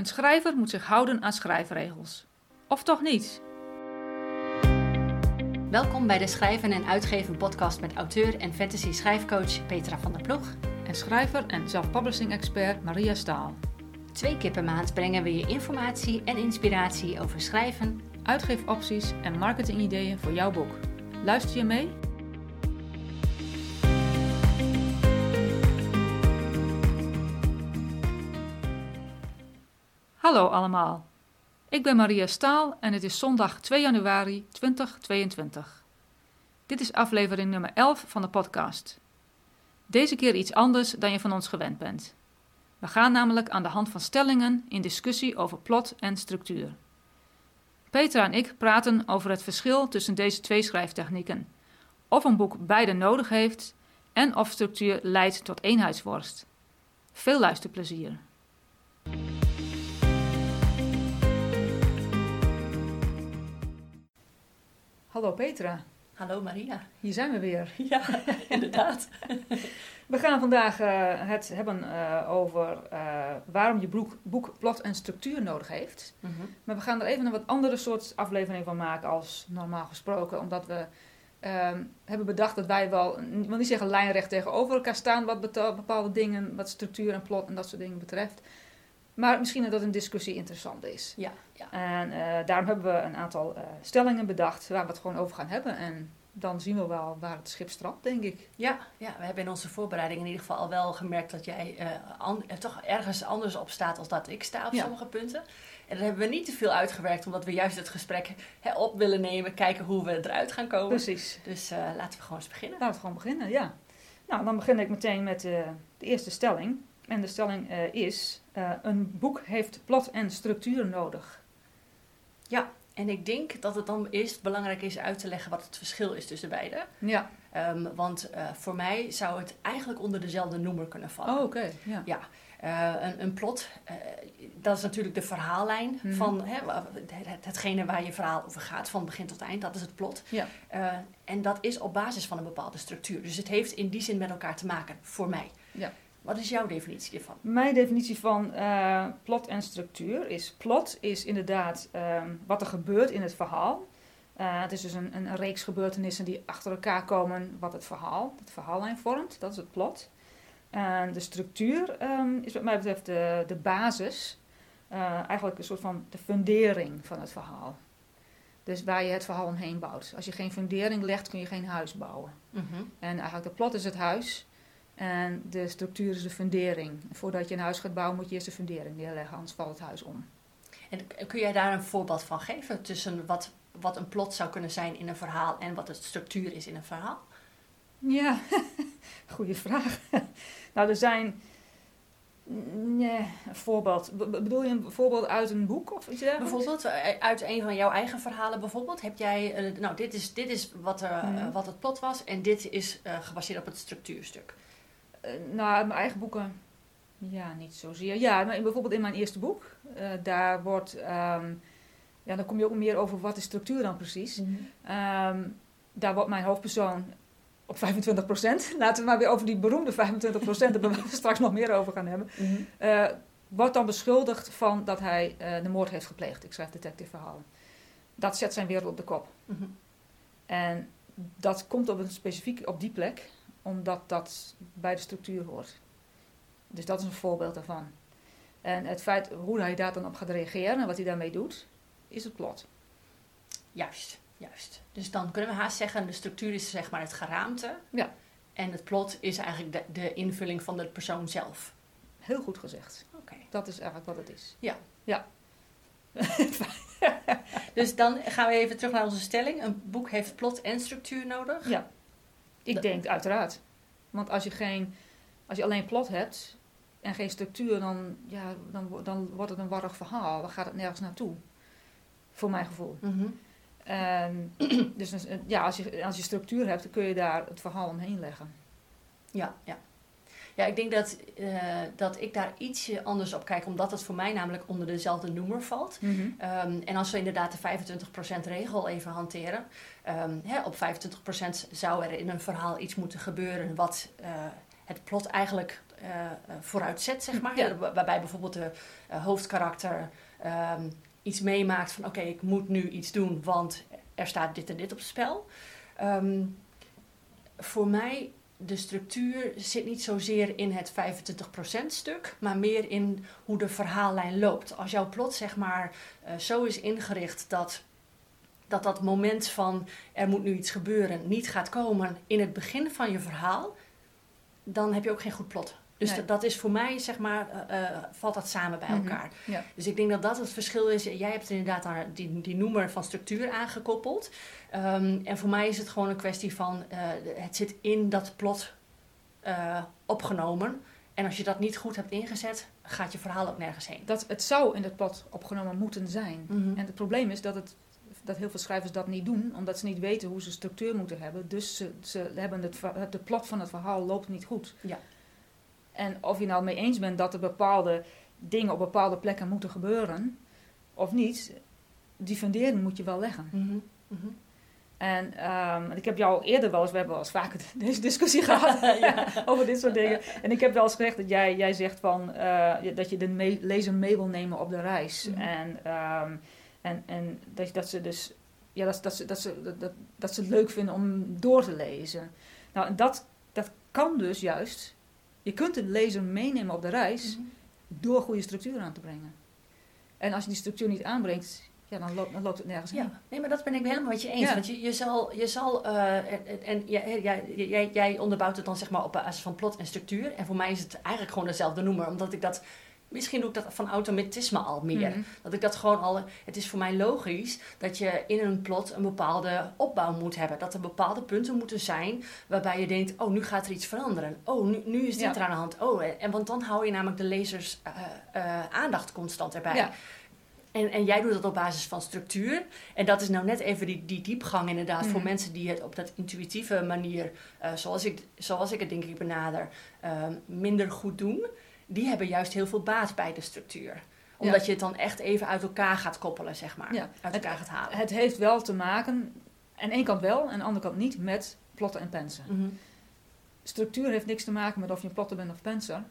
Een schrijver moet zich houden aan schrijfregels. Of toch niet? Welkom bij de Schrijven en Uitgeven podcast met auteur en fantasy schrijfcoach Petra van der Ploeg. En schrijver en self-publishing expert Maria Staal. Twee keer per maand brengen we je informatie en inspiratie over schrijven, Uitgeefopties en marketingideeën voor jouw boek. Luister je mee? Hallo allemaal. Ik ben Maria Staal en het is zondag 2 januari 2022. Dit is aflevering nummer 11 van de podcast. Deze keer iets anders dan je van ons gewend bent. We gaan namelijk aan de hand van stellingen in discussie over plot en structuur. Petra en ik praten over het verschil tussen deze twee schrijftechnieken. Of een boek beide nodig heeft en of structuur leidt tot eenheidsworst. Veel luisterplezier. Hallo Petra, Hallo Maria. hier zijn we weer. Ja, inderdaad. We gaan vandaag eh, het hebben eh, over eh, waarom je boek, boek plot en structuur nodig heeft. Mhm. Maar we gaan er even een wat andere soort aflevering van maken als normaal gesproken. Omdat we ehm, hebben bedacht dat wij wel, ik wil niet zeggen lijnrecht tegenover elkaar staan wat bepaalde dingen, wat structuur en plot en dat soort dingen betreft. Maar misschien dat een discussie interessant is. Ja, ja. En eh, daarom hebben we een aantal eh, stellingen bedacht waar we het gewoon over gaan hebben. En dan zien we wel waar het schip strandt, denk ik. Ja, ja, we hebben in onze voorbereiding in ieder geval al wel gemerkt dat jij eh, an- er toch ergens anders op staat als dat ik sta op Ja. sommige punten. En dat hebben we niet te veel uitgewerkt, omdat we juist het gesprek hè, op willen nemen, kijken hoe we eruit gaan komen. Precies. Dus eh, laten we gewoon eens beginnen. Laten we gewoon beginnen, ja. Nou, dan begin ik meteen met eh, de eerste stelling. En de stelling eh, is: eh, een boek heeft plot en structuur nodig. En ik denk dat het dan eerst belangrijk is uit te leggen wat het verschil is tussen beide. Ja. Ehm, want eh, voor mij zou het eigenlijk onder dezelfde noemer kunnen vallen. Oh, oké. Ja. Ja, eh, een, een plot, dat is natuurlijk de verhaallijn Mhm. van hè, het, hetgene waar je verhaal over gaat, van begin tot eind, dat is het plot. Ja. En dat is op basis van een bepaalde structuur. Dus het heeft in die zin met elkaar te maken, voor mij. Ja. Wat is jouw definitie ervan? Mijn definitie van eh, plot en structuur is: plot is inderdaad ehm, wat er gebeurt in het verhaal. Eh, het is dus een, een reeks gebeurtenissen die achter elkaar komen, wat het verhaal, het verhaallijn vormt. Dat is het plot. En de structuur ehm, is wat mij betreft de, de basis, eh, eigenlijk een soort van de fundering van het verhaal. Dus waar je het verhaal omheen bouwt. Als je geen fundering legt, kun je geen huis bouwen. En eigenlijk de plot is het huis en de structuur is de fundering. Voordat je een huis gaat bouwen moet je eerst de fundering neerleggen, anders valt het huis om. En kun jij daar een voorbeeld van geven tussen wat, wat een plot zou kunnen zijn in een verhaal en wat de structuur is in een verhaal? Ja, goede vraag. nou, er zijn... Nee, een voorbeeld. Be- be- bedoel je een voorbeeld uit een boek of iets dergelijks? Bijvoorbeeld, eh, uit een van jouw eigen verhalen bijvoorbeeld, heb jij, eh, nou dit is, dit is wat, er, eh, Mhm. wat het plot was en dit is gebaseerd op het structuurstuk. Eh, nou, uit mijn eigen boeken... Ja, niet zozeer. Ja, maar in- bijvoorbeeld in mijn eerste boek, eh, daar wordt... ehm, ja, dan kom je ook meer over wat is structuur dan precies. Ehm, daar wordt mijn hoofdpersoon op 25%, laten we maar weer over die beroemde 25%, daar we straks nog meer over gaan hebben, eh, wordt dan beschuldigd van dat hij de moord heeft gepleegd. Ik schrijf detective verhalen. Dat zet zijn wereld op de kop. Mhm. En dat komt op een specifiek op die plek, omdat dat bij de structuur hoort. Dus dat is een voorbeeld daarvan. En het feit hoe hij daar dan op gaat reageren en wat hij daarmee doet, is het plot. Juist, juist. Dus dan kunnen we haast zeggen, de structuur is zeg maar het geraamte. Ja. En het plot is eigenlijk de, de invulling van de persoon zelf. Heel goed gezegd. Oké. Dat is eigenlijk wat het is. Ja. Ja. Dus dan gaan we even terug naar onze stelling. Een boek heeft plot en structuur nodig. Ja. Ik Dat- denk uiteraard. Want als je, geen, als je alleen plot hebt en geen structuur, dan, ja, dan, dan wordt het een warrig verhaal. Dan gaat het nergens naartoe. Voor mijn gevoel. Mhm. En, dus ja, als je, als je structuur hebt, dan kun je daar het verhaal omheen leggen. Ja, ja. Ja, ik denk dat, eh, dat ik daar ietsje anders op kijk, omdat het voor mij namelijk onder dezelfde noemer valt. Ehm, en als we inderdaad de 25% regel even hanteren, ehm, hè, op 25% zou er in een verhaal iets moeten gebeuren wat eh, het plot eigenlijk vooruit zet, zeg maar. Ja. Waarbij bijvoorbeeld de hoofdkarakter ehm, iets meemaakt van oké, ik moet nu iets doen, want er staat dit en dit op het spel. Voor mij, de structuur zit niet zozeer in het 25% stuk, maar meer in hoe de verhaallijn loopt. Als jouw plot zeg maar uh, zo is ingericht dat, dat dat moment van er moet nu iets gebeuren niet gaat komen in het begin van je verhaal, dan heb je ook geen goed plot. Dus dat is voor mij, zeg maar, uh, valt dat samen bij mhm. elkaar. ja. Dus ik denk dat dat het verschil is. Jij hebt inderdaad daar die, die noemer van structuur aangekoppeld. Um, en voor mij is het gewoon een kwestie van, uh, het zit in dat plot opgenomen. En als je dat niet goed hebt ingezet, gaat je verhaal ook nergens heen. Dat, het zou in het plot opgenomen moeten zijn. Mhm. En het probleem is dat, het, dat heel veel schrijvers dat niet doen, omdat ze niet weten hoe ze structuur moeten hebben. Dus ze, ze hebben het, de plot van het verhaal loopt niet goed. Ja. En of je nou mee eens bent dat er bepaalde dingen op bepaalde plekken moeten gebeuren of niet, die fundering moet je wel leggen. Mhm, mhm. En um, ik heb jou eerder wel eens, we hebben wel eens vaker deze discussie gehad ja. over dit soort dingen. En ik heb wel eens gezegd dat jij, jij zegt van, uh, dat je de lezer mee wil nemen op de reis. Mhm. En, um, en, en dat, dat ze dus, ja, dat, dat, ze, dat, ze, dat, dat ze het leuk vinden om door te lezen. Nou, en dat, dat kan dus juist je kunt de lezer meenemen op de reis mhm. door goede structuur aan te brengen. En als je die structuur niet aanbrengt, ja, dan, loopt, dan loopt het nergens ja. Nee, maar dat ben ik helemaal met je eens. Want je, je zal, je zal uh, en, en jij, jij, jij onderbouwt het dan zeg maar op basis van plot en structuur. En voor mij is het eigenlijk gewoon dezelfde noemer, omdat ik dat Misschien doe ik dat van automatisme al meer. Mhm. Dat ik dat gewoon al. Het is voor mij logisch dat je in een plot een bepaalde opbouw moet hebben. Dat er bepaalde punten moeten zijn waarbij je denkt: oh, nu gaat er iets veranderen. Oh, nu, nu is dit er aan de hand. Oh, en, want dan hou je namelijk de lezers uh, uh, aandacht constant erbij. Ja. En, en jij doet dat op basis van structuur. En dat is nou net even die, die diepgang inderdaad. Voor mhm. mensen die het op dat intuïtieve manier, uh, zoals, ik, zoals ik het denk ik benader, minder goed doen die hebben juist heel veel baat bij de structuur omdat je het dan echt even uit elkaar gaat koppelen, zeg maar. Ja. Uit elkaar gaat halen. Het heeft wel te maken, aan één kant wel en aan de andere kant niet, met plotten en pensen. Mhm. Structuur heeft niks te maken met of je een plotter bent of penser.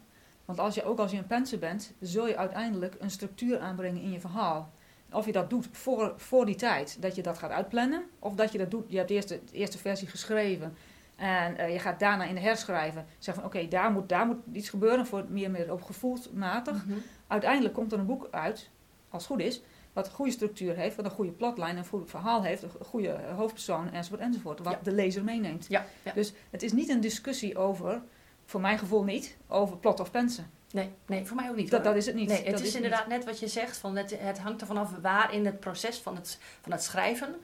Want als je, ook als je een penser bent, zul je uiteindelijk een structuur aanbrengen in je verhaal. Of je dat doet voor, voor die tijd, dat je dat gaat uitplannen. Of dat je dat doet, je hebt eerst de eerste versie geschreven en uh, je gaat daarna in de herschrijven zeggen van oké, daar, moet, daar moet iets gebeuren voor meer, meer op gevoelsmatig. Mm Uiteindelijk komt er een boek uit, als het goed is, wat een goede structuur heeft, wat een goede platlijn, een goed verhaal heeft, een goede hoofdpersoon enzovoort enzovoort. Wat de lezer meeneemt. Ja, ja. Dus het is niet een discussie over, voor mijn gevoel niet, over plot of pensen. Nee, nee, voor mij ook niet. Dat, dat is het niet. Nee, het is, inderdaad net wat je zegt. Van het, het hangt er vanaf waar in het proces van het, van het schrijven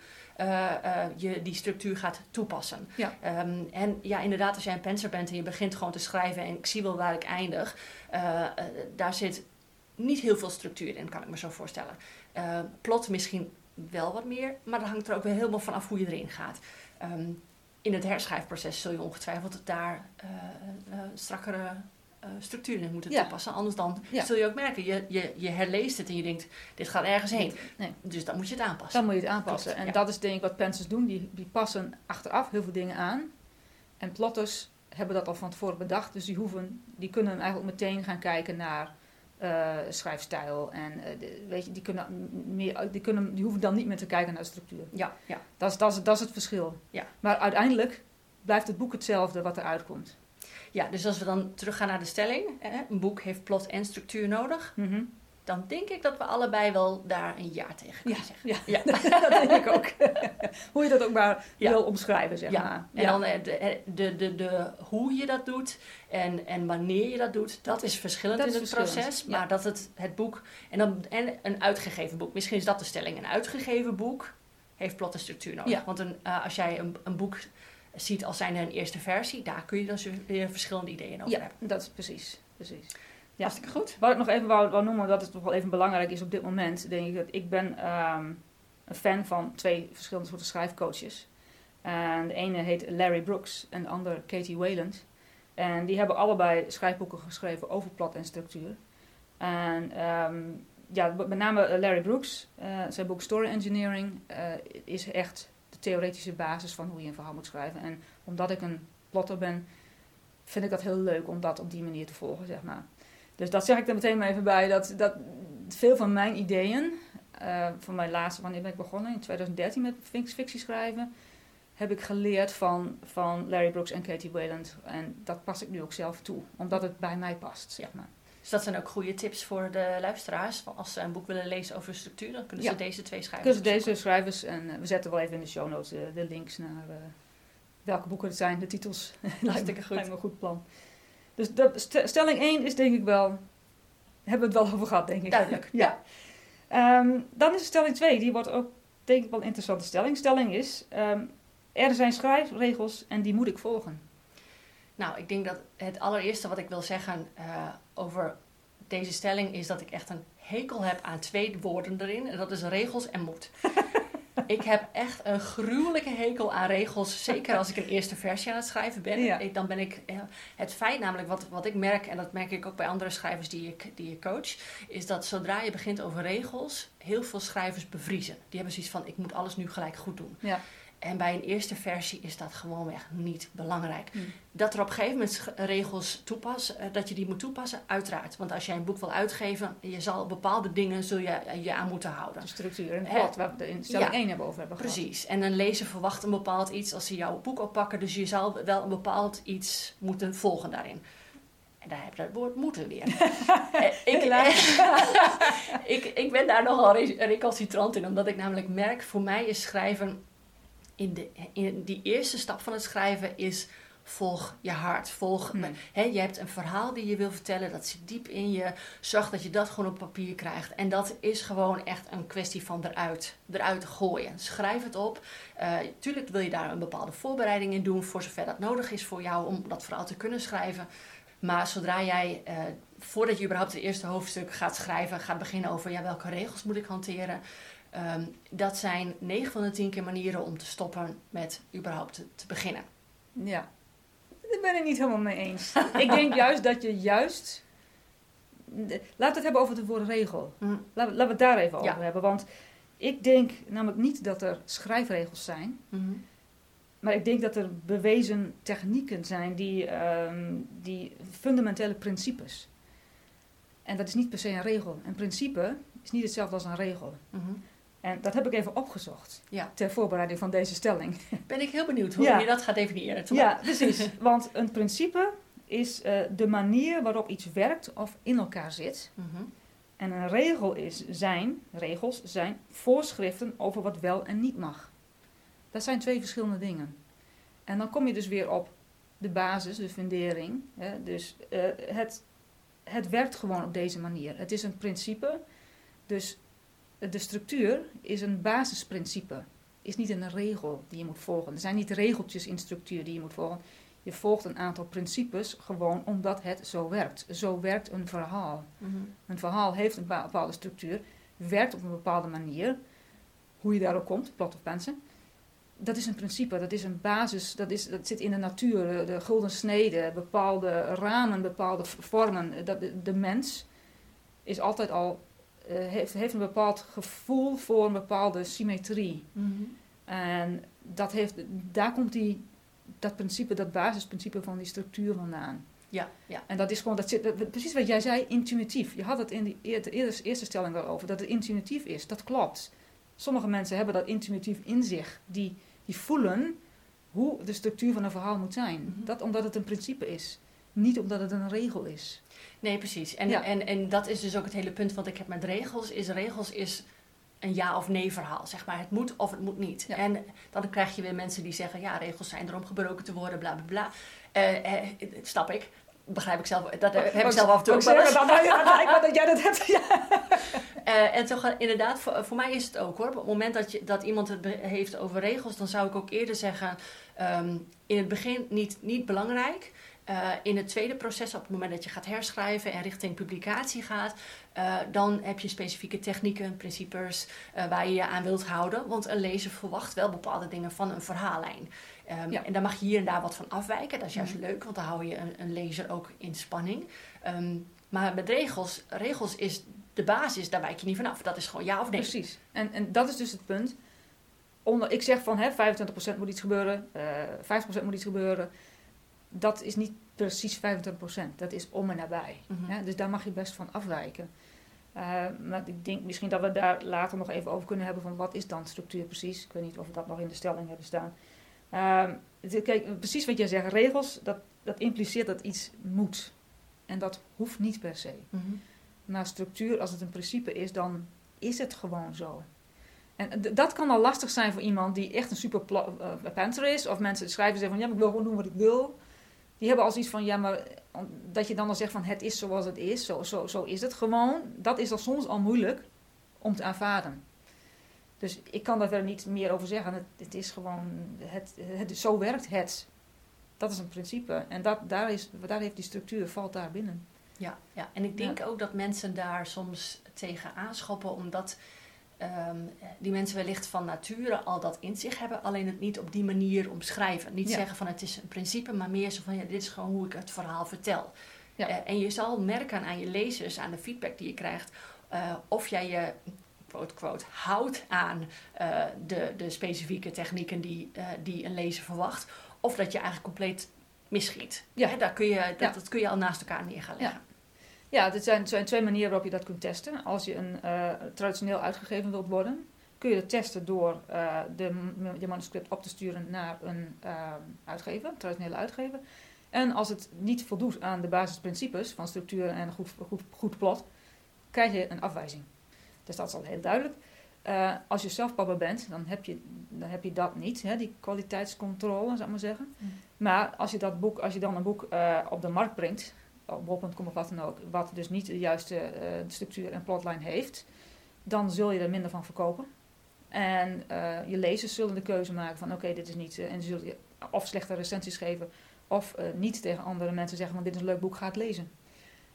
je die structuur gaat toepassen. Ja. Ehm, en ja, inderdaad, als jij een penser bent en je begint gewoon te schrijven en ik zie wel waar ik eindig, uh, daar zit niet heel veel structuur in, kan ik me zo voorstellen. plot misschien wel wat meer, maar dat hangt er ook weer helemaal vanaf hoe je erin gaat. Um, in het herschrijfproces zul je ongetwijfeld daar strakkere uh, structuur in moeten toepassen. Anders dan zul je ook merken, je, je, je herleest het en je denkt, dit gaat ergens heen. Nee. Dus dan moet je het aanpassen. Dan moet je het aanpassen. en dat is denk ik wat pensers doen. Die, die passen achteraf heel veel dingen aan. En plotters hebben dat al van tevoren bedacht. Dus die, hoeven, die kunnen eigenlijk meteen gaan kijken naar uh, schrijfstijl. En uh, weet je, die, kunnen meer, die, kunnen, die hoeven dan niet meer te kijken naar de structuur. Ja, ja. Dat, is, dat, is, dat is het verschil. Ja. Maar uiteindelijk blijft het boek hetzelfde wat eruit komt. Ja, dus als we dan teruggaan naar de stelling, hè, een boek heeft plot en structuur nodig, mhm. dan denk ik dat we allebei wel daar een ja tegen kunnen zeggen. Ja, ja. dat denk ik ook. hoe je dat ook maar wil omschrijven, zeg maar. En dan eh, de, de, de, de, hoe je dat doet en, en wanneer je dat doet, dat is verschillend in het proces. Maar dat het, het boek, en, dan, en een uitgegeven boek, misschien is dat de stelling, een uitgegeven boek heeft plot en structuur nodig. Want een, uh, als jij een, een boek ziet als zijn een eerste versie, daar kun je dan weer verschillende ideeën over ja, hebben. dat is precies. precies. Ja. Hartstikke goed. Wat ik nog even wou, wou noemen, dat het toch wel even belangrijk is op dit moment, denk ik dat ik ben ehm, een fan van twee verschillende soorten schrijfcoaches. En de ene heet Larry Brooks en de andere Katie Wayland. En die hebben allebei schrijfboeken geschreven over plot en structuur. En um, ja, met name Larry Brooks, uh, zijn boek Story Engineering, uh, is echt theoretische basis van hoe je een verhaal moet schrijven. En omdat ik een plotter ben, vind ik dat heel leuk om dat op die manier te volgen, zeg maar. Dus dat zeg ik er meteen maar even bij. Dat, dat veel van mijn ideeën, uh, van mijn laatste, wanneer ben ik begonnen? In 2013 met fictie schrijven. Heb ik geleerd van, van Larry Brooks en Katie Wayland. En dat pas ik nu ook zelf toe, omdat het bij mij past, zeg maar. Dus dat zijn ook goede tips voor de luisteraars. Als ze een boek willen lezen over structuur, dan kunnen ze deze twee schrijvers Kunnen ze deze schrijvers, en uh, we zetten wel even in de show notes de, de links naar uh, welke boeken het zijn, de titels. Hartstikke goed. Lijkt me een goed plan. Dus de, stelling 1 is denk ik wel, hebben we het wel over gehad, denk ik. Duidelijk. ja. Um, dan is stelling 2, die wordt ook denk ik wel een interessante stelling. Stelling is, um, er zijn schrijfregels en die moet ik volgen. Nou, ik denk dat het allereerste wat ik wil zeggen uh, over deze stelling is dat ik echt een hekel heb aan twee woorden erin. En dat is regels en moet. ik heb echt een gruwelijke hekel aan regels. Zeker als ik een eerste versie aan het schrijven ben. Ik, dan ben ik. Het feit namelijk, wat, wat ik merk, en dat merk ik ook bij andere schrijvers die ik, die ik coach, is dat zodra je begint over regels, heel veel schrijvers bevriezen. Die hebben zoiets van: ik moet alles nu gelijk goed doen. Ja. En bij een eerste versie is dat gewoonweg niet belangrijk. Hmm. Dat er op een gegeven moment regels toepassen, eh, dat je die moet toepassen, uiteraard. Want als jij een boek wil uitgeven, je zal bepaalde dingen zul je, eh, je aan moeten houden. De structuur en plot, waar we in stelling ja, 1 hebben over hebben Precies. En een lezer verwacht een bepaald iets als ze jouw boek oppakken. Dus je zal wel een bepaald iets moeten volgen daarin. En daar heb je het woord moeten weer. Eh, ik, ik, ik ben daar nogal recalcitrant in, omdat ik namelijk merk, voor mij is schrijven in, de, in die eerste stap van het schrijven is volg je hart. Volg, hmm. je hebt een verhaal die je wil vertellen, dat zit diep in je. Zorg dat je dat gewoon op papier krijgt. En dat is gewoon echt een kwestie van eruit, eruit gooien. Schrijf het op. Uh, tuurlijk wil je daar een bepaalde voorbereiding in doen, voor zover dat nodig is voor jou om dat verhaal te kunnen schrijven. Maar zodra jij, uh, voordat je überhaupt het eerste hoofdstuk gaat schrijven, gaat beginnen over ja, welke regels moet ik hanteren, Ehm, dat zijn 9 van de 10 keer manieren om te stoppen met überhaupt te, te beginnen. Ja, daar ben ik niet helemaal mee eens. ik denk juist dat je juist. Laten we het hebben over het woord regel. Mm. Laten, we het daar even over hebben. Want ik denk namelijk niet dat er schrijfregels zijn. Mm-hmm. Maar ik denk dat er bewezen technieken zijn die, um, die fundamentele principes. En dat is niet per se een regel. Een principe is niet hetzelfde als een regel. Mm en dat heb ik even opgezocht ja. ter voorbereiding van deze stelling. Ben ik heel benieuwd hoe je dat gaat definiëren. Ja, precies. Want een principe is uh, de manier waarop iets werkt of in elkaar zit. Mhm. En een regel is zijn, regels zijn voorschriften over wat wel en niet mag. Dat zijn twee verschillende dingen. En dan kom je dus weer op de basis, de fundering. Hè? Dus uh, het, het werkt gewoon op deze manier. Het is een principe. Dus de structuur is een basisprincipe. Is niet een regel die je moet volgen. Er zijn niet regeltjes in structuur die je moet volgen. Je volgt een aantal principes gewoon omdat het zo werkt. Zo werkt een verhaal. Mhm. Een verhaal heeft een bepaalde structuur, werkt op een bepaalde manier. Hoe je daarop komt, plot of pensen. Dat is een principe, dat is een basis, dat, is, dat zit in de natuur, de, gulden snede, bepaalde ramen, bepaalde vormen. Dat, de mens is altijd al heeft, heeft een bepaald gevoel voor een bepaalde symmetrie. Mhm. En dat heeft, daar komt die, dat principe, dat basisprincipe van die structuur vandaan. Ja, ja. En dat is gewoon, dat zit, precies wat jij zei, intuïtief. Je had het in de, eerste, eerste stelling wel over, dat het intuïtief is. Dat klopt. Sommige mensen hebben dat intuïtief in zich. Die, die voelen hoe de structuur van een verhaal moet zijn. Mhm. Dat omdat het een principe is. Niet omdat het een regel is. Nee, precies. En, en, en dat is dus ook het hele punt wat ik heb met regels. Is regels is een ja of nee verhaal. Zeg maar, het moet of het moet niet. En dan krijg je weer mensen die zeggen, ja, regels zijn er om gebroken te worden, bla bla bla. Uh, uh, snap ik. Begrijp ik zelf. Dat heb ik zelf af en toe ook zeggen, dan, dan, dat jij dat hebt. Ja. Uh, en toch, inderdaad, voor, voor, mij is het ook hoor. Op het moment dat, je, dat iemand het heeft over regels, dan zou ik ook eerder zeggen: um, in het begin niet, niet belangrijk. Uh, in het tweede proces, op het moment dat je gaat herschrijven en richting publicatie gaat, uh, dan heb je specifieke technieken, principes uh, waar je je aan wilt houden. Want een lezer verwacht wel bepaalde dingen van een verhaallijn. Um, ja. En daar mag je hier en daar wat van afwijken. Dat is juist mhm. leuk, want dan hou je een, een lezer ook in spanning. Um, maar met regels, regels is de basis, daar wijk je niet vanaf. Dat is gewoon ja of nee. Precies. En, en dat is dus het punt. Onder, ik zeg van hè, 25% moet iets gebeuren, 50% moet iets gebeuren dat is niet precies 25%. Dat is om en nabij. Mhm. Ja, dus daar mag je best van afwijken. Uh, maar ik denk misschien dat we daar later nog even over kunnen hebben van wat is dan structuur precies. Ik weet niet of we dat nog in de stelling hebben staan. Uh, kijk, precies wat jij zegt, regels, dat, dat impliceert dat iets moet. En dat hoeft niet per se. Mhm. Maar structuur, als het een principe is, dan is het gewoon zo. En dat kan al lastig zijn voor iemand die echt een super uh, is. Of mensen schrijven zeggen van ja, maar ik wil gewoon doen wat ik wil. Die hebben als iets van ja, maar dat je dan al zegt van het is zoals het is. Zo, zo, zo is het gewoon. Dat is al soms al moeilijk om te aanvaarden. Dus ik kan daar verder niet meer over zeggen. Het, het is gewoon, het, het, zo werkt het. Dat is een principe. En dat, daar, is, daar heeft die structuur, valt daar binnen. Ja, ja. en ik denk ook dat mensen daar soms tegen aanschoppen, omdat um, die mensen wellicht van nature al dat in zich hebben, alleen het niet op die manier omschrijven. Niet zeggen van het is een principe, maar meer zo van ja, dit is gewoon hoe ik het verhaal vertel. Ja. Uh, en je zal merken aan je lezers, aan de feedback die je krijgt, uh, of jij je quote, quote, houdt aan uh, de, de specifieke technieken die, die een lezer verwacht, of dat je eigenlijk compleet misschiet. Ja. Daar kun je, dat, ja. dat kun je al naast elkaar neer gaan leggen. Ja, er zijn, zijn, twee manieren waarop je dat kunt testen. Als je een uh, traditioneel uitgegeven wilt worden, kun je dat testen door uh, de, je manuscript op te sturen naar een uh, uitgever, een traditionele uitgever. En als het niet voldoet aan de basisprincipes van structuur en goed, goed, goed plot, krijg je een afwijzing. Dus dat is al heel duidelijk. als je zelfpapa bent, dan heb je, dan heb je dat niet, hè, die kwaliteitscontrole, zou ik maar zeggen. Mm. Maar als je, dat boek, als je dan een boek op de markt brengt, op bol.com of wat dan ook, wat dus niet de juiste uh, structuur en plotline heeft, dan zul je er minder van verkopen. En uh, je lezers zullen de keuze maken van oké, dit is niet, uh, en zullen je of slechte recensies geven, of niet tegen andere mensen zeggen van dit is een leuk boek, ga het lezen.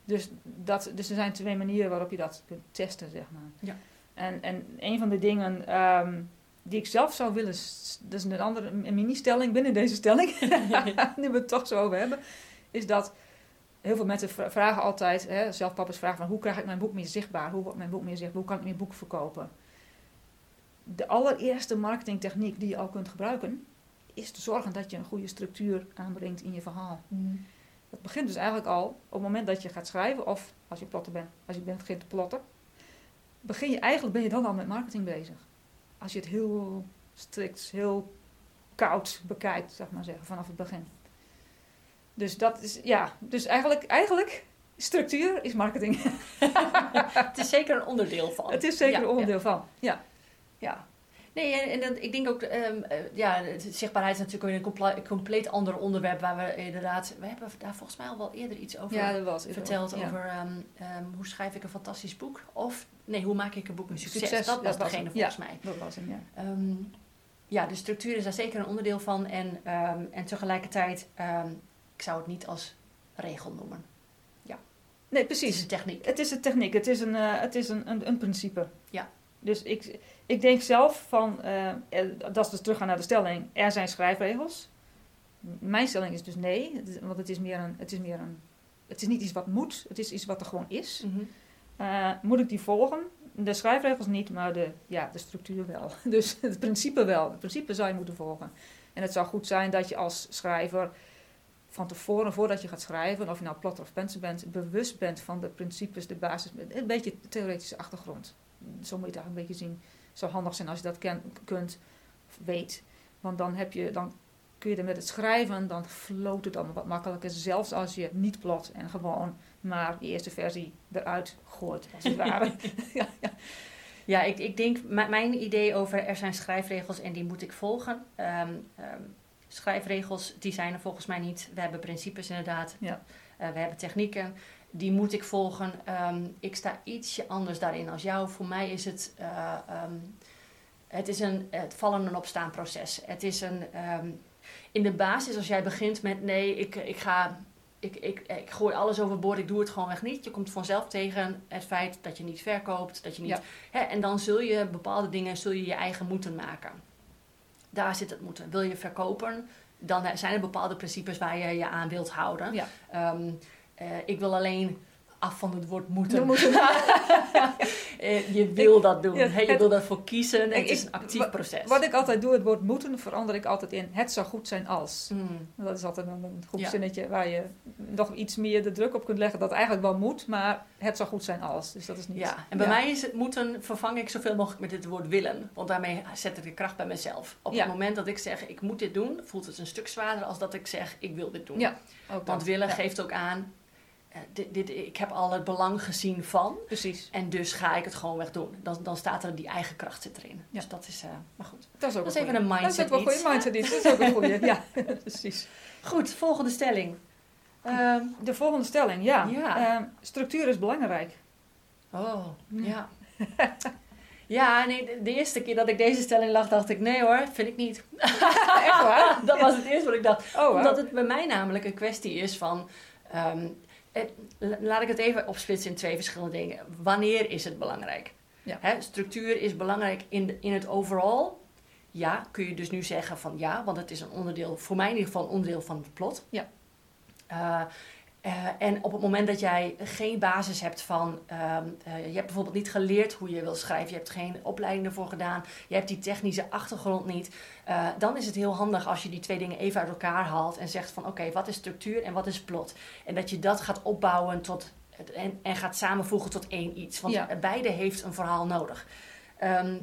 Dus, dat, dus er zijn twee manieren waarop je dat kunt testen, zeg maar. Ja. En, en een van de dingen um, die ik zelf zou willen, dat is een andere een mini-stelling binnen deze stelling, die we het toch zo over hebben, is dat heel veel mensen vragen altijd, hè, zelf papa's vragen van hoe krijg ik mijn boek meer zichtbaar? Hoe wordt mijn boek meer zichtbaar? Hoe kan ik meer boeken verkopen? De allereerste marketingtechniek die je al kunt gebruiken, is te zorgen dat je een goede structuur aanbrengt in je verhaal. Mm. Dat begint dus eigenlijk al op het moment dat je gaat schrijven, of als je plotter bent, als je begint te plotten, begin je eigenlijk ben je dan al met marketing bezig. Als je het heel strikt, heel koud bekijkt, zeg maar zeggen, vanaf het begin. Dus dat is, ja, dus eigenlijk, eigenlijk structuur is marketing. het is zeker een onderdeel van. Het is zeker een onderdeel van, ja. Ja. Nee, en, en ik denk ook, um, ja, zichtbaarheid is natuurlijk een compleet, compleet ander onderwerp waar we inderdaad, we hebben daar volgens mij al wel eerder iets over ja, was, verteld, ja. over um, um, hoe schrijf ik een fantastisch boek, of nee, hoe maak ik een boek een succes. succes dat was dat degene volgens mij. Dat was hem, ja. ja, de structuur is daar zeker een onderdeel van en, en tegelijkertijd ik zou het niet als regel noemen. Ja. Nee, precies. Het is een techniek. Het is een techniek. Het is een, uh, het is een, een, een, principe. Ja. Dus ik, ik denk zelf van, uh, dat is dus teruggaan naar de stelling, er zijn schrijfregels. Mijn stelling is dus nee, want het is meer een, het is meer een, het is niet iets wat moet, het is iets wat er gewoon is. Mm -hmm. uh, moet ik die volgen? De schrijfregels niet, maar de, ja, de structuur wel. Dus het principe wel. Het principe zou je moeten volgen. En het zou goed zijn dat je als schrijver van tevoren, voordat je gaat schrijven, of je nou plotter of penser bent, bewust bent van de principes, de basis, een beetje theoretische achtergrond. Zo moet je het eigenlijk een beetje zien. Zou handig zijn als je dat ken, kunt, of weet. Want dan, heb je, dan kun je er met het schrijven, dan floot het allemaal wat makkelijker. Zelfs als je niet plot en gewoon maar die eerste versie eruit gooit, als het ware. ja, ja. ja, ik, ik denk, mijn idee over er zijn schrijfregels en die moet ik volgen. Um, um, schrijfregels, die zijn er volgens mij niet. We hebben principes inderdaad. Ja. Uh, we hebben technieken. Die moet ik volgen. Um, ik sta ietsje anders daarin als jou. Voor mij is het, uh, um, het is een het vallen en opstaan proces. Het is een, um, in de basis als jij begint met nee, ik, ik ga... Ik, ik, ik gooi alles overboord, ik doe het gewoon weg niet. Je komt vanzelf tegen het feit dat je niet verkoopt, dat je niet... Ja. Hè, en dan zul je bepaalde dingen, zul je je eigen moeten maken daar zit het moeten. Wil je verkopen, dan zijn er bepaalde principes waar je je aan wilt houden. Ja. Um, uh, ik wil alleen af van het woord moeten. Eh, je wil dat doen. ja, je het- wil daarvoor kiezen. Ik- het is een actief proces. Wat ik altijd doe, het woord moeten, verander ik altijd in het zou goed zijn als. Mm. Dat is altijd een, een goed Ja. zinnetje waar je nog iets meer de druk op kunt leggen dat eigenlijk wel moet, maar het zou goed zijn als. Dus dat is niet. Ja, en bij Ja. mij is het moeten vervang ik zoveel mogelijk met het woord willen. Want daarmee zet ik de kracht bij mezelf. Op het moment dat ik zeg ik moet dit doen, voelt het een stuk zwaarder als dat ik zeg ik wil dit doen. Ja, ook Want dat. willen geeft ook aan, dit, dit, ik heb al het belang gezien van. Precies. En dus ga ik het gewoon weg doen. Dan, dan staat er die eigen kracht zit erin. Ja. Dus dat is, eh, maar goed. Dat is ook Dat een even een Dat is ook wel een mindset goede mindset iets. Dat is ook een goede. Ja, precies. Goed, volgende stelling. Ehm, De volgende stelling, ja. Ja. Ehm, structuur is belangrijk. oh, Ja. ja. ja, nee, de, de eerste keer dat ik deze stelling lag, dacht ik, nee hoor, vind ik niet. Echt waar? dat was het eerste wat ik dacht. Oh, Omdat het bij mij namelijk een kwestie is van. ehm, laat ik het even opsplitsen in twee verschillende dingen. Wanneer is het belangrijk? Ja. Hè, structuur is belangrijk in, de- in het overal. Ja, kun je dus nu zeggen van ja, want het is een onderdeel, voor mij in ieder geval een onderdeel van het plot. Ja. Eh, eh, en op het moment dat jij geen basis hebt van, ehm, eh, je hebt bijvoorbeeld niet geleerd hoe je wil schrijven, je hebt geen opleiding ervoor gedaan, je hebt die technische achtergrond niet, eh, dan is het heel handig als je die twee dingen even uit elkaar haalt en zegt van oké, wat is structuur en wat is plot? En dat je dat gaat opbouwen tot, en, en gaat samenvoegen tot één iets. Want Ja. beide heeft een verhaal nodig. Ehm,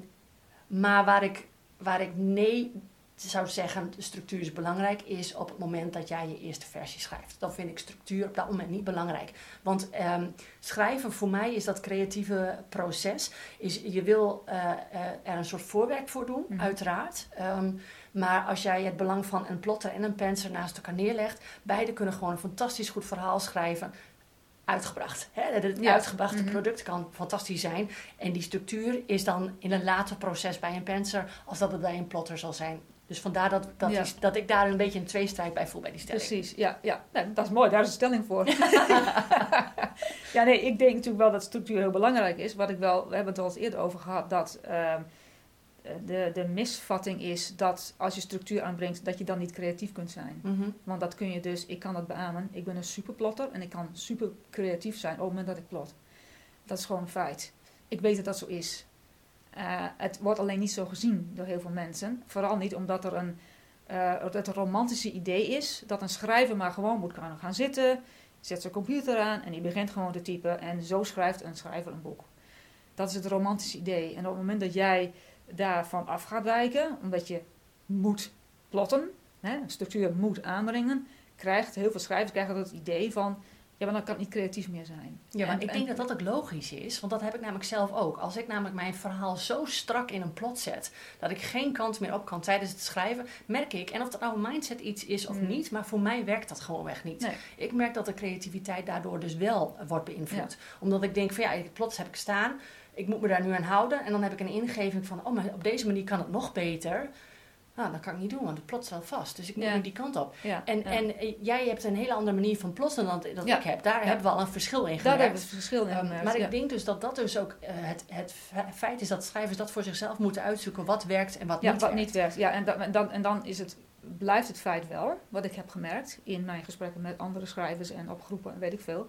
maar waar ik, waar ik nee zou zeggen, de structuur is belangrijk, is op het moment dat jij je eerste versie schrijft. Dan vind ik structuur op dat moment niet belangrijk. Want ehm, schrijven voor mij is dat creatieve proces. Is, je wil eh, eh, er een soort voorwerk voor doen, Mhm. uiteraard. Ehm, maar als jij het belang van een plotter en een penser naast elkaar neerlegt, beide kunnen gewoon een fantastisch goed verhaal schrijven. Uitgebracht. Hè? Het Ja. uitgebrachte Mhm. product kan fantastisch zijn. En die structuur is dan in een later proces bij een penser, als dat het bij een plotter zal zijn. Dus vandaar dat, dat, Ja. is, dat ik daar een beetje een tweestrijd bij voel bij die stelling. Precies, ja, ja. Nou, dat is mooi, daar is een stelling voor. ja, nee, ik denk natuurlijk wel dat structuur heel belangrijk is. Wat ik wel, we hebben het al eens eerder over gehad, dat ehm, de, de misvatting is dat als je structuur aanbrengt, dat je dan niet creatief kunt zijn. Mhm. Want dat kun je dus, ik kan dat beamen. Ik ben een superplotter en ik kan super creatief zijn op het moment dat ik plot. Dat is gewoon een feit. Ik weet dat dat zo is. Eh, het wordt alleen niet zo gezien door heel veel mensen. Vooral niet omdat er een, eh, het romantische idee is dat een schrijver maar gewoon moet gaan, zitten, zet zijn computer aan en die begint gewoon te typen en zo schrijft een schrijver een boek. Dat is het romantische idee. En op het moment dat jij daarvan af gaat wijken, omdat je moet plotten, hè, een structuur moet aanbrengen, krijgt heel veel schrijvers krijgen dat idee van, ja, maar dan kan het niet creatief meer zijn. Ja, maar En- ik en- denk dat dat ook logisch is, want dat heb ik namelijk zelf ook. Als ik namelijk mijn verhaal zo strak in een plot zet, dat ik geen kant meer op kan tijdens het schrijven, merk ik, en of dat nou een mindset iets is of Mm. niet, maar voor mij werkt dat gewoonweg niet. Nee. Ik merk dat de creativiteit daardoor dus wel wordt beïnvloed. Omdat ik denk van ja, het plot heb ik staan, ik moet me daar nu aan houden en dan heb ik een ingeving van, oh, maar op deze manier kan het nog beter. Nou, dat kan ik niet doen, want het plot staat vast. Dus ik moet Ja. nu die kant op. Ja, En, ja. en eh, jij hebt een hele andere manier van plotten dan dat ik heb. Daar hebben we al een verschil in daar gemerkt. hebben we het verschil in Ehm, gemerkt, maar ik denk dus dat dat dus ook eh, het, het fe- feit is dat schrijvers dat voor zichzelf moeten uitzoeken wat werkt en wat niet wat werkt. niet werkt. Ja, en, dan, en, dan, en dan is het, blijft het feit wel, wat ik heb gemerkt in mijn gesprekken met andere schrijvers en op groepen en weet ik veel,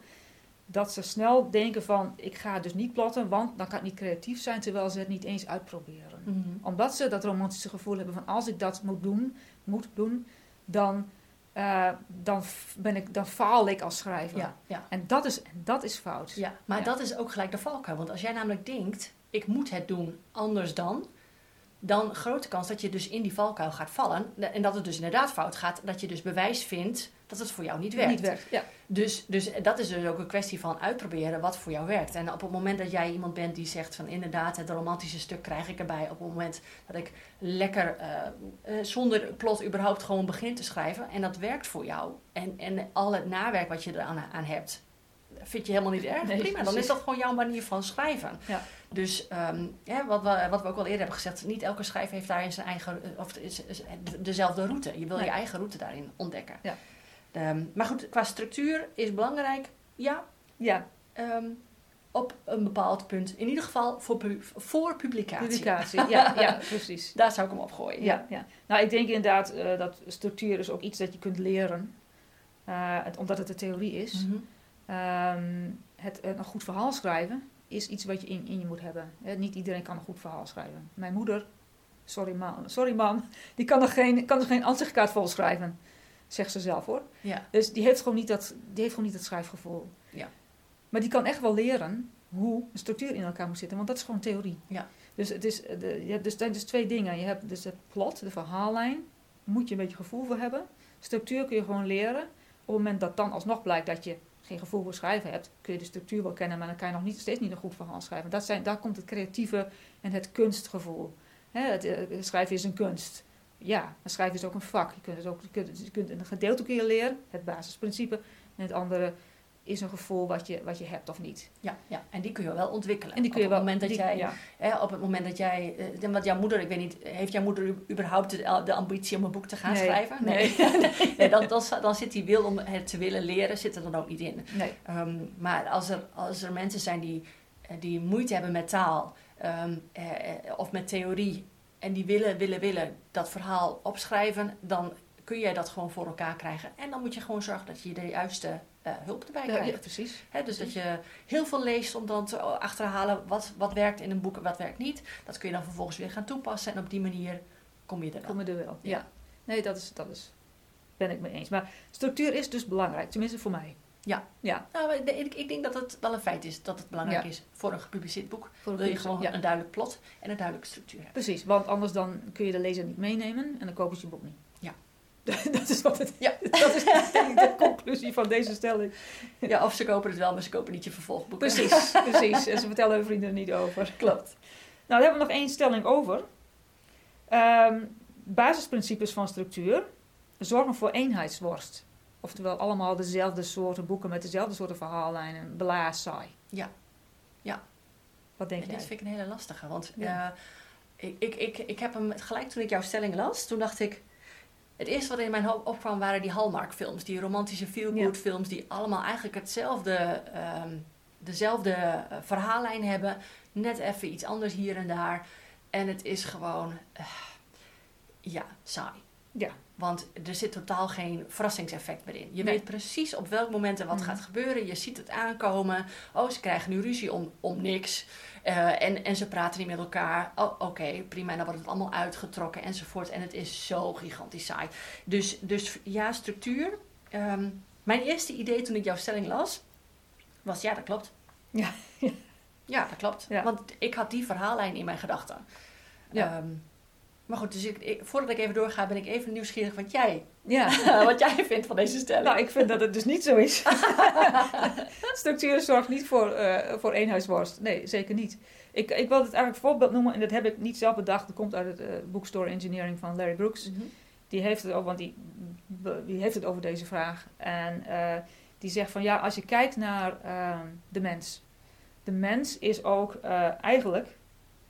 dat ze snel denken van, ik ga dus niet plotten, want dan kan ik niet creatief zijn, terwijl ze het niet eens uitproberen. Mhm. Omdat ze dat romantische gevoel hebben van, als ik dat moet doen, moet doen, dan, eh, dan, ben ik, dan faal ik als schrijver. Ja, ja, En, dat is, en dat is fout. ja, maar Ja. dat is ook gelijk de valkuil. Want als jij namelijk denkt, ik moet het doen anders dan... dan grote kans dat je dus in die valkuil gaat vallen. En dat het dus inderdaad fout gaat. Dat je dus bewijs vindt dat het voor jou niet werkt. Niet werkt, ja. Dus, dus dat is dus ook een kwestie van uitproberen wat voor jou werkt. En op het moment dat jij iemand bent die zegt van inderdaad, het romantische stuk krijg ik erbij. Op het moment dat ik lekker eh, eh, zonder plot überhaupt gewoon begin te schrijven. En dat werkt voor jou. En, en al het nawerk wat je eraan aan hebt, vind je helemaal niet erg. Nee, Prima, dan is dat gewoon jouw manier van schrijven. Ja. Dus ehm, ja, wat, we, wat we ook al eerder hebben gezegd, niet elke schrijver heeft daarin zijn eigen, eh, of is, is dezelfde route. Je wil Nee. je eigen route daarin ontdekken. Ja. Ehm, maar goed, qua structuur is belangrijk, ja, Ja, ehm, op een bepaald punt. In ieder geval voor, pu- voor publicatie. publicatie. Ja, ja, precies. Daar zou ik hem op gooien. Ja, ja. Nou, ik denk inderdaad eh, dat structuur is ook iets dat je kunt leren, eh, het- omdat het een theorie is. Mhm. Ehm, het, een goed verhaal schrijven is iets wat je in, in je moet hebben. niet iedereen kan een goed verhaal schrijven. Mijn moeder, sorry mam, sorry mam die kan er geen, kan er geen ansichtkaart vol schrijven. Zegt ze zelf hoor. Ja. Dus die heeft, gewoon niet dat, die heeft gewoon niet dat schrijfgevoel. Ja. Maar die kan echt wel leren hoe een structuur in elkaar moet zitten. Want dat is gewoon theorie. Ja. Dus, het is, de, je hebt dus, dus twee dingen. Je hebt dus het plot, de verhaallijn. Moet je een beetje gevoel voor hebben. Structuur kun je gewoon leren. Op het moment dat dan alsnog blijkt dat je geen gevoel voor schrijven hebt, kun je de structuur wel kennen, maar dan kan je nog niet, steeds niet een goed verhaal schrijven. Dat zijn, daar komt het creatieve en het kunstgevoel. het, eh, schrijven is een kunst. Ja, maar schrijven is ook een vak. Je kunt, het ook, je kunt, je kunt een gedeelte kun je leren, het basisprincipe. En het andere is een gevoel wat je, wat je hebt of niet. Ja, ja, en die kun je wel ontwikkelen. En die kun je op het moment dat die, jij, ja. hè, op het moment dat jij, wat jouw moeder, ik weet niet, heeft jouw moeder überhaupt de, de ambitie om een boek te gaan nee. schrijven? Nee. nee. dan, dan, dan, zit die wil om het te willen leren, zit er dan ook niet in. Nee. Um, maar als er, als er mensen zijn die, eh, die moeite hebben met taal um, eh, of met theorie en die willen, willen, willen dat verhaal opschrijven, dan kun jij dat gewoon voor elkaar krijgen. En dan moet je gewoon zorgen dat je de juiste uh, hulp erbij ja, krijgt. Ja, precies. He, dus dat je heel veel leest om dan te achterhalen wat, wat werkt in een boek en wat werkt niet. Dat kun je dan vervolgens weer gaan toepassen en op die manier kom je er wel. Kom je er wel, ja. Ja. Nee, dat is, dat is, ben ik mee eens. Maar structuur is dus belangrijk, tenminste voor mij. Ja. ja. Nou, ik, ik denk dat het wel een feit is dat het belangrijk Ja. is voor een gepubliceerd boek. Voor Wil je gewoon ja. een duidelijk plot en een duidelijke structuur hebben. Precies, want anders dan kun je de lezer niet meenemen en dan kopen ze je boek niet. Ja. dat is wat het Ja. Dat is de conclusie van deze stelling. Ja, of ze kopen het wel, maar ze kopen niet je vervolgboek. Precies, precies. En ze vertellen hun vrienden er niet over. Klopt. Nou, dan hebben we nog één stelling over. Ehm, basisprincipes van structuur zorgen voor eenheidsworst. Oftewel allemaal dezelfde soorten boeken met dezelfde soorten verhaallijnen. Blaas saai. Ja. Ja. Wat denk En jij? dit vind ik een hele lastige, want Ja. eh, ik, ik, ik, ik heb hem gelijk toen ik jouw stelling las, toen dacht ik, het eerste wat in mijn hoofd opkwam waren die Hallmark films, die romantische feel-good films, die allemaal eigenlijk hetzelfde, ehm, dezelfde eh, verhaallijn hebben, net even iets anders hier en daar. En het is gewoon, eh, ja, saai. Ja. Want er zit totaal geen verrassingseffect meer in. Je Nee. weet precies op welk moment er wat Mhm. gaat gebeuren. Je ziet het aankomen. Oh, ze krijgen nu ruzie om, om niks. Eh, en, en ze praten niet met elkaar. Oh, oké, prima. En dan wordt het allemaal uitgetrokken enzovoort. En het is zo gigantisch saai. Dus, dus ja, structuur. Ehm, mijn eerste idee toen ik jouw stelling las, was ja, dat klopt. Ja. Ja, dat klopt. Ja. Want ik had die verhaallijn in mijn gedachten. Ja. Ehm, maar goed, dus ik, ik- voordat ik even doorga, ben ik even nieuwsgierig wat jij, Ja. wat jij vindt van deze stelling. Nou, ik vind dat het dus niet zo is. Structuur zorgt niet voor, eh voor eenheidsworst. Nee, zeker niet. Ik, ik wil het eigenlijk voorbeeld noemen, en dat heb ik niet zelf bedacht. Dat komt uit het eh bookstore engineering van Larry Brooks. Mhm. Die heeft het over, want die, die heeft het over deze vraag. En eh, die zegt van ja, als je kijkt naar eh, de mens. De mens is ook eh, eigenlijk,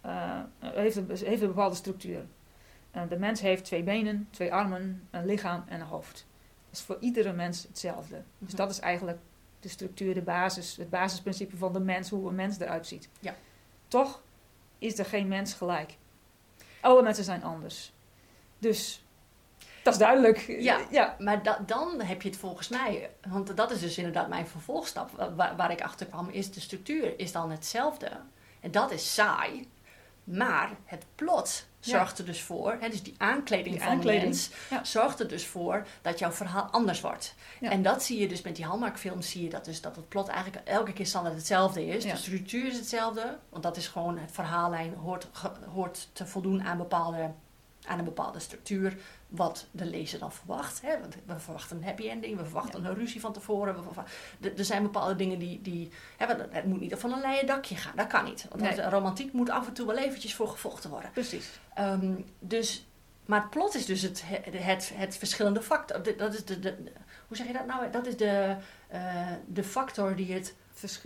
eh, heeft, een, heeft een bepaalde structuur. Eh, de mens heeft twee benen, twee armen, een lichaam en een hoofd. Dat is voor iedere mens hetzelfde. Dus Mhm. dat is eigenlijk de structuur, de basis, het basisprincipe van de mens, hoe een mens eruit ziet. Ja. Toch is er geen mens gelijk. Alle mensen zijn anders. Dus dat is duidelijk. Ja. ja. Maar da- dan heb je het volgens mij, want dat is dus inderdaad mijn vervolgstap, wa- waar, waar ik achter kwam, is de structuur is dan hetzelfde. En dat is saai, maar het plot. Zorgt er dus voor, hè, dus die aankleding Die van aankleding, de mens, ja. zorgt er dus voor dat jouw verhaal anders wordt. Ja. En dat zie je dus met die Hallmark films, zie je dat dus dat het plot eigenlijk elke keer standaard hetzelfde is. Ja. De structuur is hetzelfde, want dat is gewoon het verhaallijn hoort, hoort te voldoen aan bepaalde aan een bepaalde structuur wat de lezer dan verwacht. Hè? Want we verwachten een happy ending, we verwachten een ruzie van tevoren. We er- zijn bepaalde dingen die... die hè, het moet niet van een leien dakje gaan, dat kan niet. Want Nee. romantiek moet af en toe wel eventjes voor gevochten worden. Precies. Ehm, dus, maar het plot is dus het, het, het verschillende factor. Dat is de, hoe zeg je dat nou? Dat is de, eh, de factor die het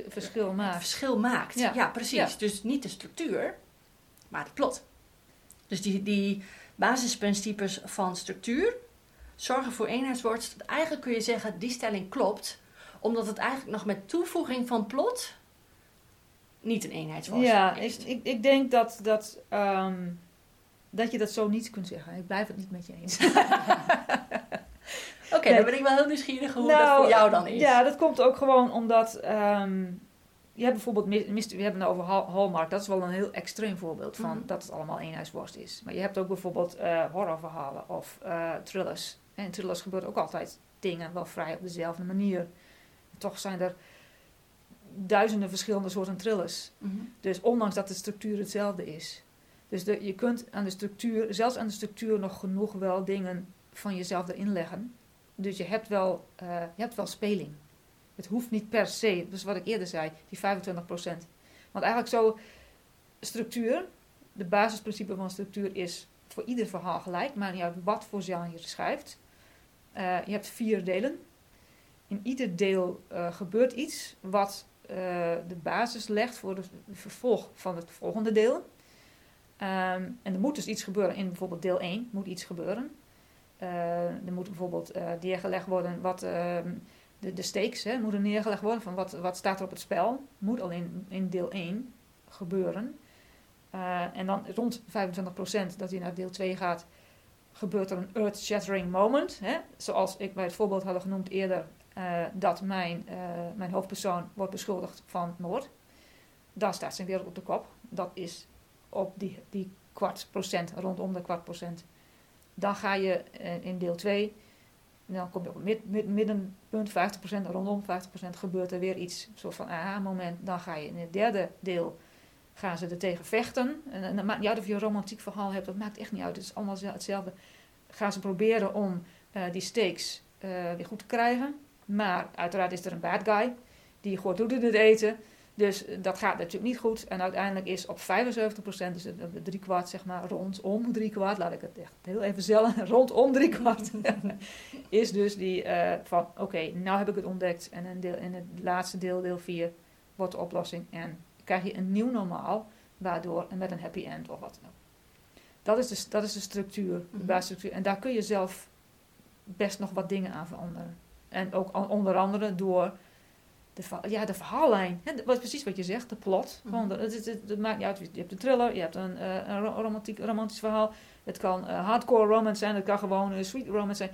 Verschil, maakt. verschil maakt. Ja, Ja. precies. Ja. Dus niet de structuur, maar het plot. Dus die, die basisprincipes van structuur zorgen voor eenheidsworst. Eigenlijk kun je zeggen, die stelling klopt, omdat het eigenlijk nog met toevoeging van plot niet een eenheidsworst Ja, is. ik, ik, ik denk dat, dat, ehm, dat je dat zo niet kunt zeggen. Ik blijf het niet met je eens. Oké, Nee. dan ben ik wel heel nieuwsgierig hoe dat Nou, voor jou dan is. Ja, dat komt ook gewoon omdat ehm, je hebt bijvoorbeeld, we hebben het over Hallmark, dat is wel een heel extreem voorbeeld van Mhm. dat het allemaal eenhuisworst is. Maar je hebt ook bijvoorbeeld eh, horrorverhalen of eh, thrillers. En in thrillers gebeurt ook altijd dingen wel vrij op dezelfde manier. Toch zijn er duizenden verschillende soorten thrillers. Mhm. Dus ondanks dat de structuur hetzelfde is. Dus de, je kunt aan de structuur, zelfs aan de structuur nog genoeg wel dingen van jezelf erin leggen. Dus je hebt wel, eh, je hebt wel speling. Het hoeft niet per se, dus wat ik eerder zei, die 25%. Want eigenlijk zo, structuur, de basisprincipe van structuur is voor ieder verhaal gelijk. Maar niet uit wat voor genre je schrijft. Eh, je hebt vier delen. In ieder deel eh, gebeurt iets wat eh, de basis legt voor het vervolg van het volgende deel. Ehm, en er moet dus iets gebeuren. In bijvoorbeeld deel 1 moet iets gebeuren. Er moet bijvoorbeeld neergelegd worden wat ehm, de, de stakes hè, moeten neergelegd worden. Van wat, wat staat er op het spel. Moet al in, deel 1 gebeuren. Eh, en dan rond 25% dat hij naar deel 2 gaat, gebeurt er een earth-shattering moment. Hè? Zoals ik bij het voorbeeld had genoemd eerder, eh, dat mijn, eh, mijn hoofdpersoon wordt beschuldigd van moord. Dan staat zijn wereld op de kop. Dat is op die, die kwart procent, rondom de kwart procent. Dan ga je in deel 2, dan kom je op het mid, mid- middenpunt, 50%, rondom 50% gebeurt er weer iets, een soort van aha-moment. Dan ga je in het derde deel, gaan ze er tegen vechten. En, en dat maakt niet uit of je een romantiek verhaal hebt, dat maakt echt niet uit. Het is allemaal zel- hetzelfde. Gaan ze proberen om eh, die stakes eh, weer goed te krijgen. Maar uiteraard is er een bad guy, die gooit doet in het eten. Dus eh, dat gaat natuurlijk niet goed. En uiteindelijk is op 75%, dus het drie kwart zeg maar, rondom drie kwart, laat ik het echt heel even zelf, rondom drie kwart, is dus die eh, van, oké, nou heb ik het ontdekt. En in, deel, in het laatste deel, deel 4, wordt de oplossing. En krijg je een nieuw normaal, waardoor, en met een happy end of wat dan ook. Dat is de, dat is de structuur, de Mhm. basisstructuur. En daar kun je zelf best nog wat dingen aan veranderen. En ook onder andere door de, ja, de verhaallijn. Hè, wat, precies wat je zegt, de plot. Mhm. Gewoon, het, het, het, het maakt niet uit. Je hebt een thriller, je hebt een, eh, een ro- romantiek, romantisch verhaal. Het kan eh, hardcore romance zijn, het kan gewoon een sweet romance zijn.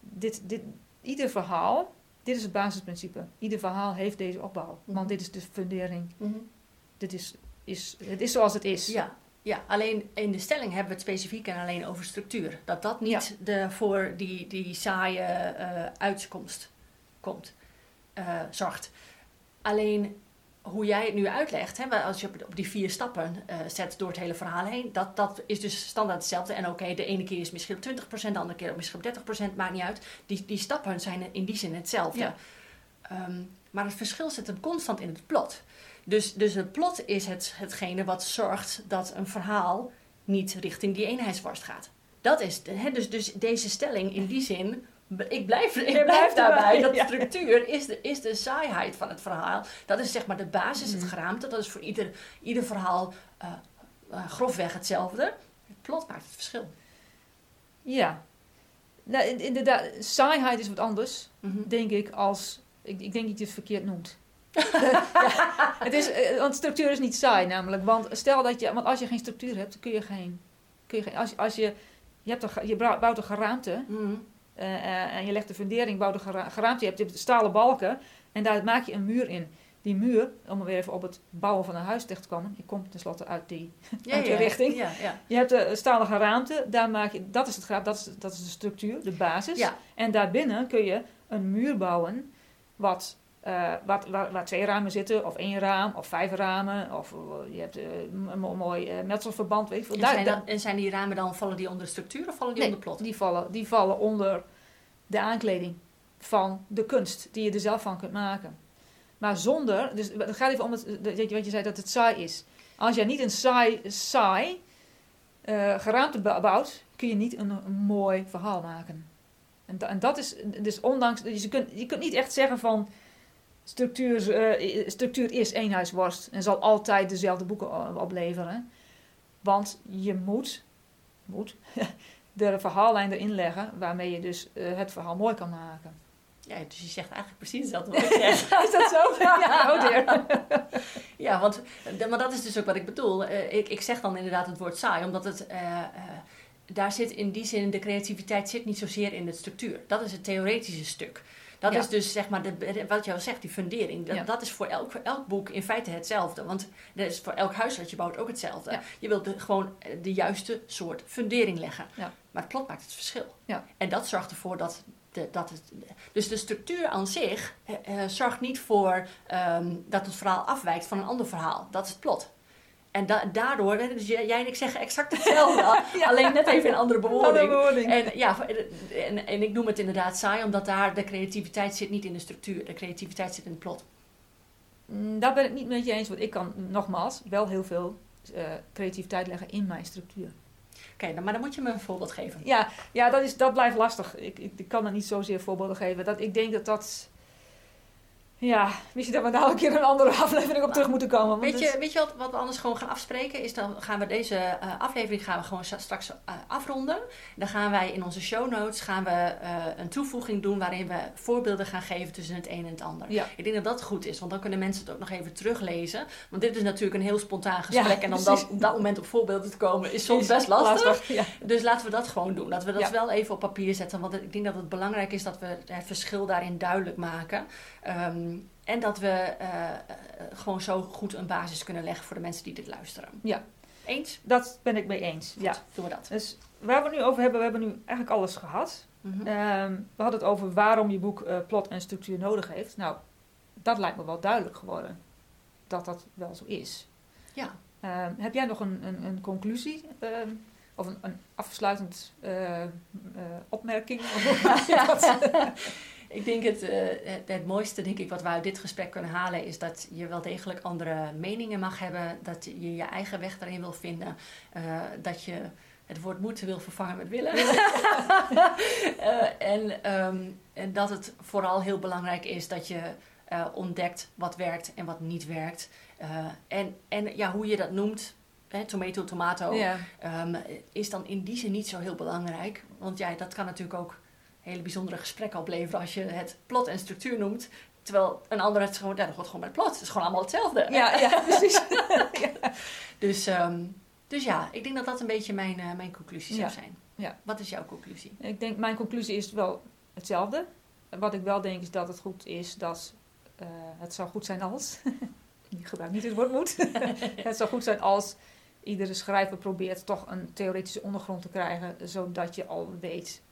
Dit, dit, ieder verhaal, dit is het basisprincipe. Ieder verhaal heeft deze opbouw. Mhm. Want dit is de fundering. Mhm. Dit is, is, het is zoals het is. Ja, ja, alleen in de stelling hebben we het specifiek en alleen over structuur. Dat dat niet de, voor die, die saaie eh, uitkomst komt, eh, zorgt. Alleen hoe jij het nu uitlegt, hè, als je op, die vier stappen eh, zet door het hele verhaal heen, dat, dat is dus standaard hetzelfde. En oké, de ene keer is misschien op 20%, de andere keer misschien op 30%, maakt niet uit. Die, die stappen zijn in die zin hetzelfde. Ja. Ehm, maar het verschil zit hem constant in het plot. Dus, dus het plot is het, hetgene wat zorgt dat een verhaal niet richting die eenheidsworst gaat. Dat is, de- hè, dus, dus deze stelling in die zin, ik blijf, ik blijf daarbij, erbij, dat ja. structuur is de, is de saaiheid van het verhaal. Dat is zeg maar de basis, het Mhm. geraamte. Dat is voor ieder, ieder verhaal eh, eh, grofweg hetzelfde. Het plot maakt het verschil. Ja. Nou, in- inderdaad, saaiheid is wat anders. Mhm. denk ik, als... Ik, ik denk dat je het verkeerd noemt. ja, het is, eh, want structuur is niet saai namelijk. Want stel dat je... Want als je geen structuur hebt, kun je geen... Kun je geen als, als je... Je, hebt een, je bouwt een geraamte Mhm. En je legt de fundering, bouwt een gera- geraamte, je hebt, je stalen balken en daar maak je een muur in. Die muur, om weer even op het bouwen van een huis terecht te komen, ik kom tenslotte uit die, Ja, uit die ja, richting. Ja. Je hebt een stalen geraamte, daar maak je, dat is het graaf, dat is, dat is de structuur, de basis. En daarbinnen kun je een muur bouwen wat, eh, wat, waar, waar twee ramen zitten, of één raam, of vijf ramen, of eh, je hebt eh, een mo- mooi metselverband, weet veel. En, zijn dan, en zijn die ramen dan, vallen die onder de structuur of vallen die Nee, onder plot? die vallen, die vallen onder de aankleding van de kunst die je er zelf van kunt maken. Maar zonder, dus het gaat even om het, wat je zei dat het saai is. Als jij niet een saai, saai geraamte bou- bouwt, kun je niet een, een mooi verhaal maken. En, da- en dat is, dus ondanks, dus je kunt, je kunt niet echt zeggen van structuur, eh, structuur is eenhuisworst en zal altijd dezelfde boeken opleveren. Want je moet, moet de verhaallijn erin leggen waarmee je dus eh, het verhaal mooi kan maken. Ja, dus je zegt eigenlijk precies hetzelfde wat ik zeg. Is dat zo? ja, oh dear. Ja, want d- maar dat is dus ook wat ik bedoel. Eh, ik, ik zeg dan inderdaad het woord saai, omdat het, eh, eh, daar zit in die zin, de creativiteit zit niet zozeer in de structuur. Dat is het theoretische stuk. Dat Ja. is dus zeg maar, de, wat al zegt, die fundering. Dat, Ja. dat is voor elk, voor elk boek in feite hetzelfde. Want dat is voor elk huis dat je bouwt ook hetzelfde. Ja. Je wilt de, gewoon eh, de juiste soort fundering leggen. Ja. Maar het plot maakt het verschil. Ja. En dat zorgt ervoor dat, de, dat het... Dus de structuur aan zich eh, eh, zorgt niet voor ehm, dat het verhaal afwijkt van een ander verhaal. Dat is het plot. En da- daardoor, dus jij en ik zeggen exact hetzelfde. Alleen net even in andere bewoording. bewoording. En, ja, en, en ik noem het inderdaad saai, omdat daar de creativiteit zit niet in de structuur. De creativiteit zit in het plot. Mm, Daar ben ik niet met je eens, want ik kan nogmaals wel heel veel eh, creativiteit leggen in mijn structuur. Oké, maar dan moet je me een voorbeeld geven. Ja, ja dat, is, dat blijft lastig. Ik, ik, ik kan er niet zozeer voorbeelden geven. Dat, ik denk dat dat... Ja, misschien dat we daar een keer een andere aflevering op terug moeten komen. Weet je, weet je wat, wat we anders gewoon gaan afspreken? Is dan gaan we deze eh, aflevering gaan we gewoon straks eh, afronden. Dan gaan wij in onze show notes gaan we, eh, een toevoeging doen waarin we voorbeelden gaan geven tussen het een en het ander. Ja, Ik denk dat dat goed is, want dan kunnen mensen het ook nog even teruglezen. Want dit is natuurlijk een heel spontaan gesprek. Ja, en om dan op dat moment op voorbeelden te komen is soms Is best lastig. Ja. Dus laten we dat gewoon doen. Dat we dat wel even op papier zetten. Want ik denk dat het belangrijk is dat we het verschil daarin duidelijk maken. Ehm, en dat we eh, eh, gewoon zo goed een basis kunnen leggen voor de mensen die dit luisteren. Ja. Eens? Dat ben ik mee eens. Ja. Doen we dat. Dus waar we het nu over hebben, we hebben nu eigenlijk alles gehad. Mhm. Ehm, we hadden het over waarom je boek eh, plot en structuur nodig heeft. Nou, dat lijkt me wel duidelijk geworden. Dat dat wel zo is. Ja. Ehm, heb jij nog een, een, een conclusie? of een, een afsluitend opmerking? Of dat- Ik denk het, eh, het, het mooiste denk ik, wat we uit dit gesprek kunnen halen is dat je wel degelijk andere meningen mag hebben. Dat je je eigen weg daarin wil vinden. eh, dat je het woord moeten wil vervangen met willen. Eh, en, ehm, en dat het vooral heel belangrijk is dat je ontdekt wat werkt en wat niet werkt. En en ja, hoe je dat noemt, tomato, tomato, ja. ehm, is dan in die zin niet zo heel belangrijk. Want ja, dat kan natuurlijk ook hele bijzondere gesprekken opleveren als je het plot en structuur noemt. Terwijl een ander het gewoon, ja, dat hoort gewoon bij het plot. Het is gewoon allemaal hetzelfde. Ja, ja, precies. Dus, ehm, dus ja, ik denk dat dat een beetje mijn, eh, mijn conclusie zou zijn. Ja. Wat is jouw conclusie? Ik denk, mijn conclusie is wel hetzelfde. Wat ik wel denk is dat het goed is dat eh, het zou goed zijn als. ik gebruik niet het woord moet. het zou goed zijn als iedere schrijver probeert toch een theoretische ondergrond te krijgen, zodat je al weet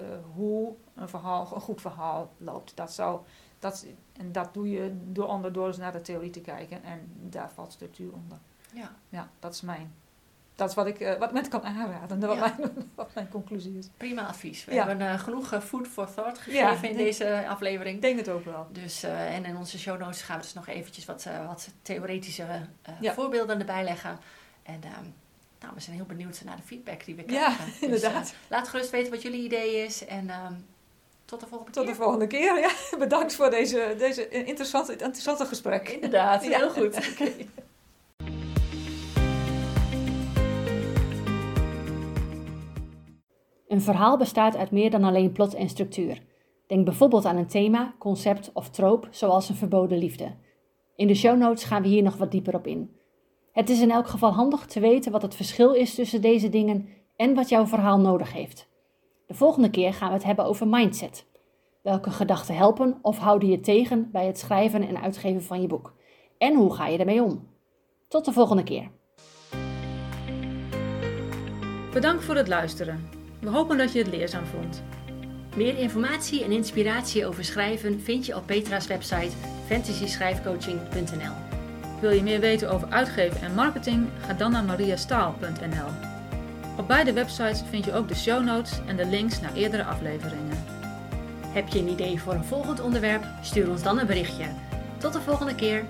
eh, hoe een verhaal, een goed verhaal loopt. Dat zou, dat, en dat doe je door onder door eens naar de theorie te kijken en daar valt structuur onder. Ja. Ja, dat is mijn. Dat is wat ik eh, wat mensen kan aanraden, wat, Ja. mijn, wat mijn conclusie is. Prima advies. We Ja. hebben eh, genoeg food for thought gegeven Ja, in denk- deze Ik aflevering. denk het ook wel. Dus, en in onze show notes gaan we dus nog eventjes wat, wat theoretische voorbeelden erbij leggen. En ehm, nou, we zijn heel benieuwd naar de feedback die we Ja, krijgen. Dus, inderdaad. eh, laat gerust weten wat jullie idee is. En ehm, tot de volgende Tot keer. de volgende keer. Ja, bedankt voor deze, deze interessante, interessante gesprek. Inderdaad, Ja. heel goed. Een verhaal bestaat uit meer dan alleen plot en structuur. Denk bijvoorbeeld aan een thema, concept of troop, zoals een verboden liefde. In de show notes gaan we hier nog wat dieper op in. Het is in elk geval handig te weten wat het verschil is tussen deze dingen en wat jouw verhaal nodig heeft. De volgende keer gaan we het hebben over mindset. Welke gedachten helpen of houden je tegen bij het schrijven en uitgeven van je boek? En hoe ga je ermee om? Tot de volgende keer. Bedankt voor het luisteren. We hopen dat je het leerzaam vond. Meer informatie en inspiratie over schrijven vind je op Petra's website fantasyschrijfcoaching.nl. Wil je meer weten over uitgeven en marketing? Ga dan naar mariastaal.nl. Op beide websites vind je ook de show notes en de links naar eerdere afleveringen. Heb je een idee voor een volgend onderwerp? Stuur ons dan een berichtje. Tot de volgende keer.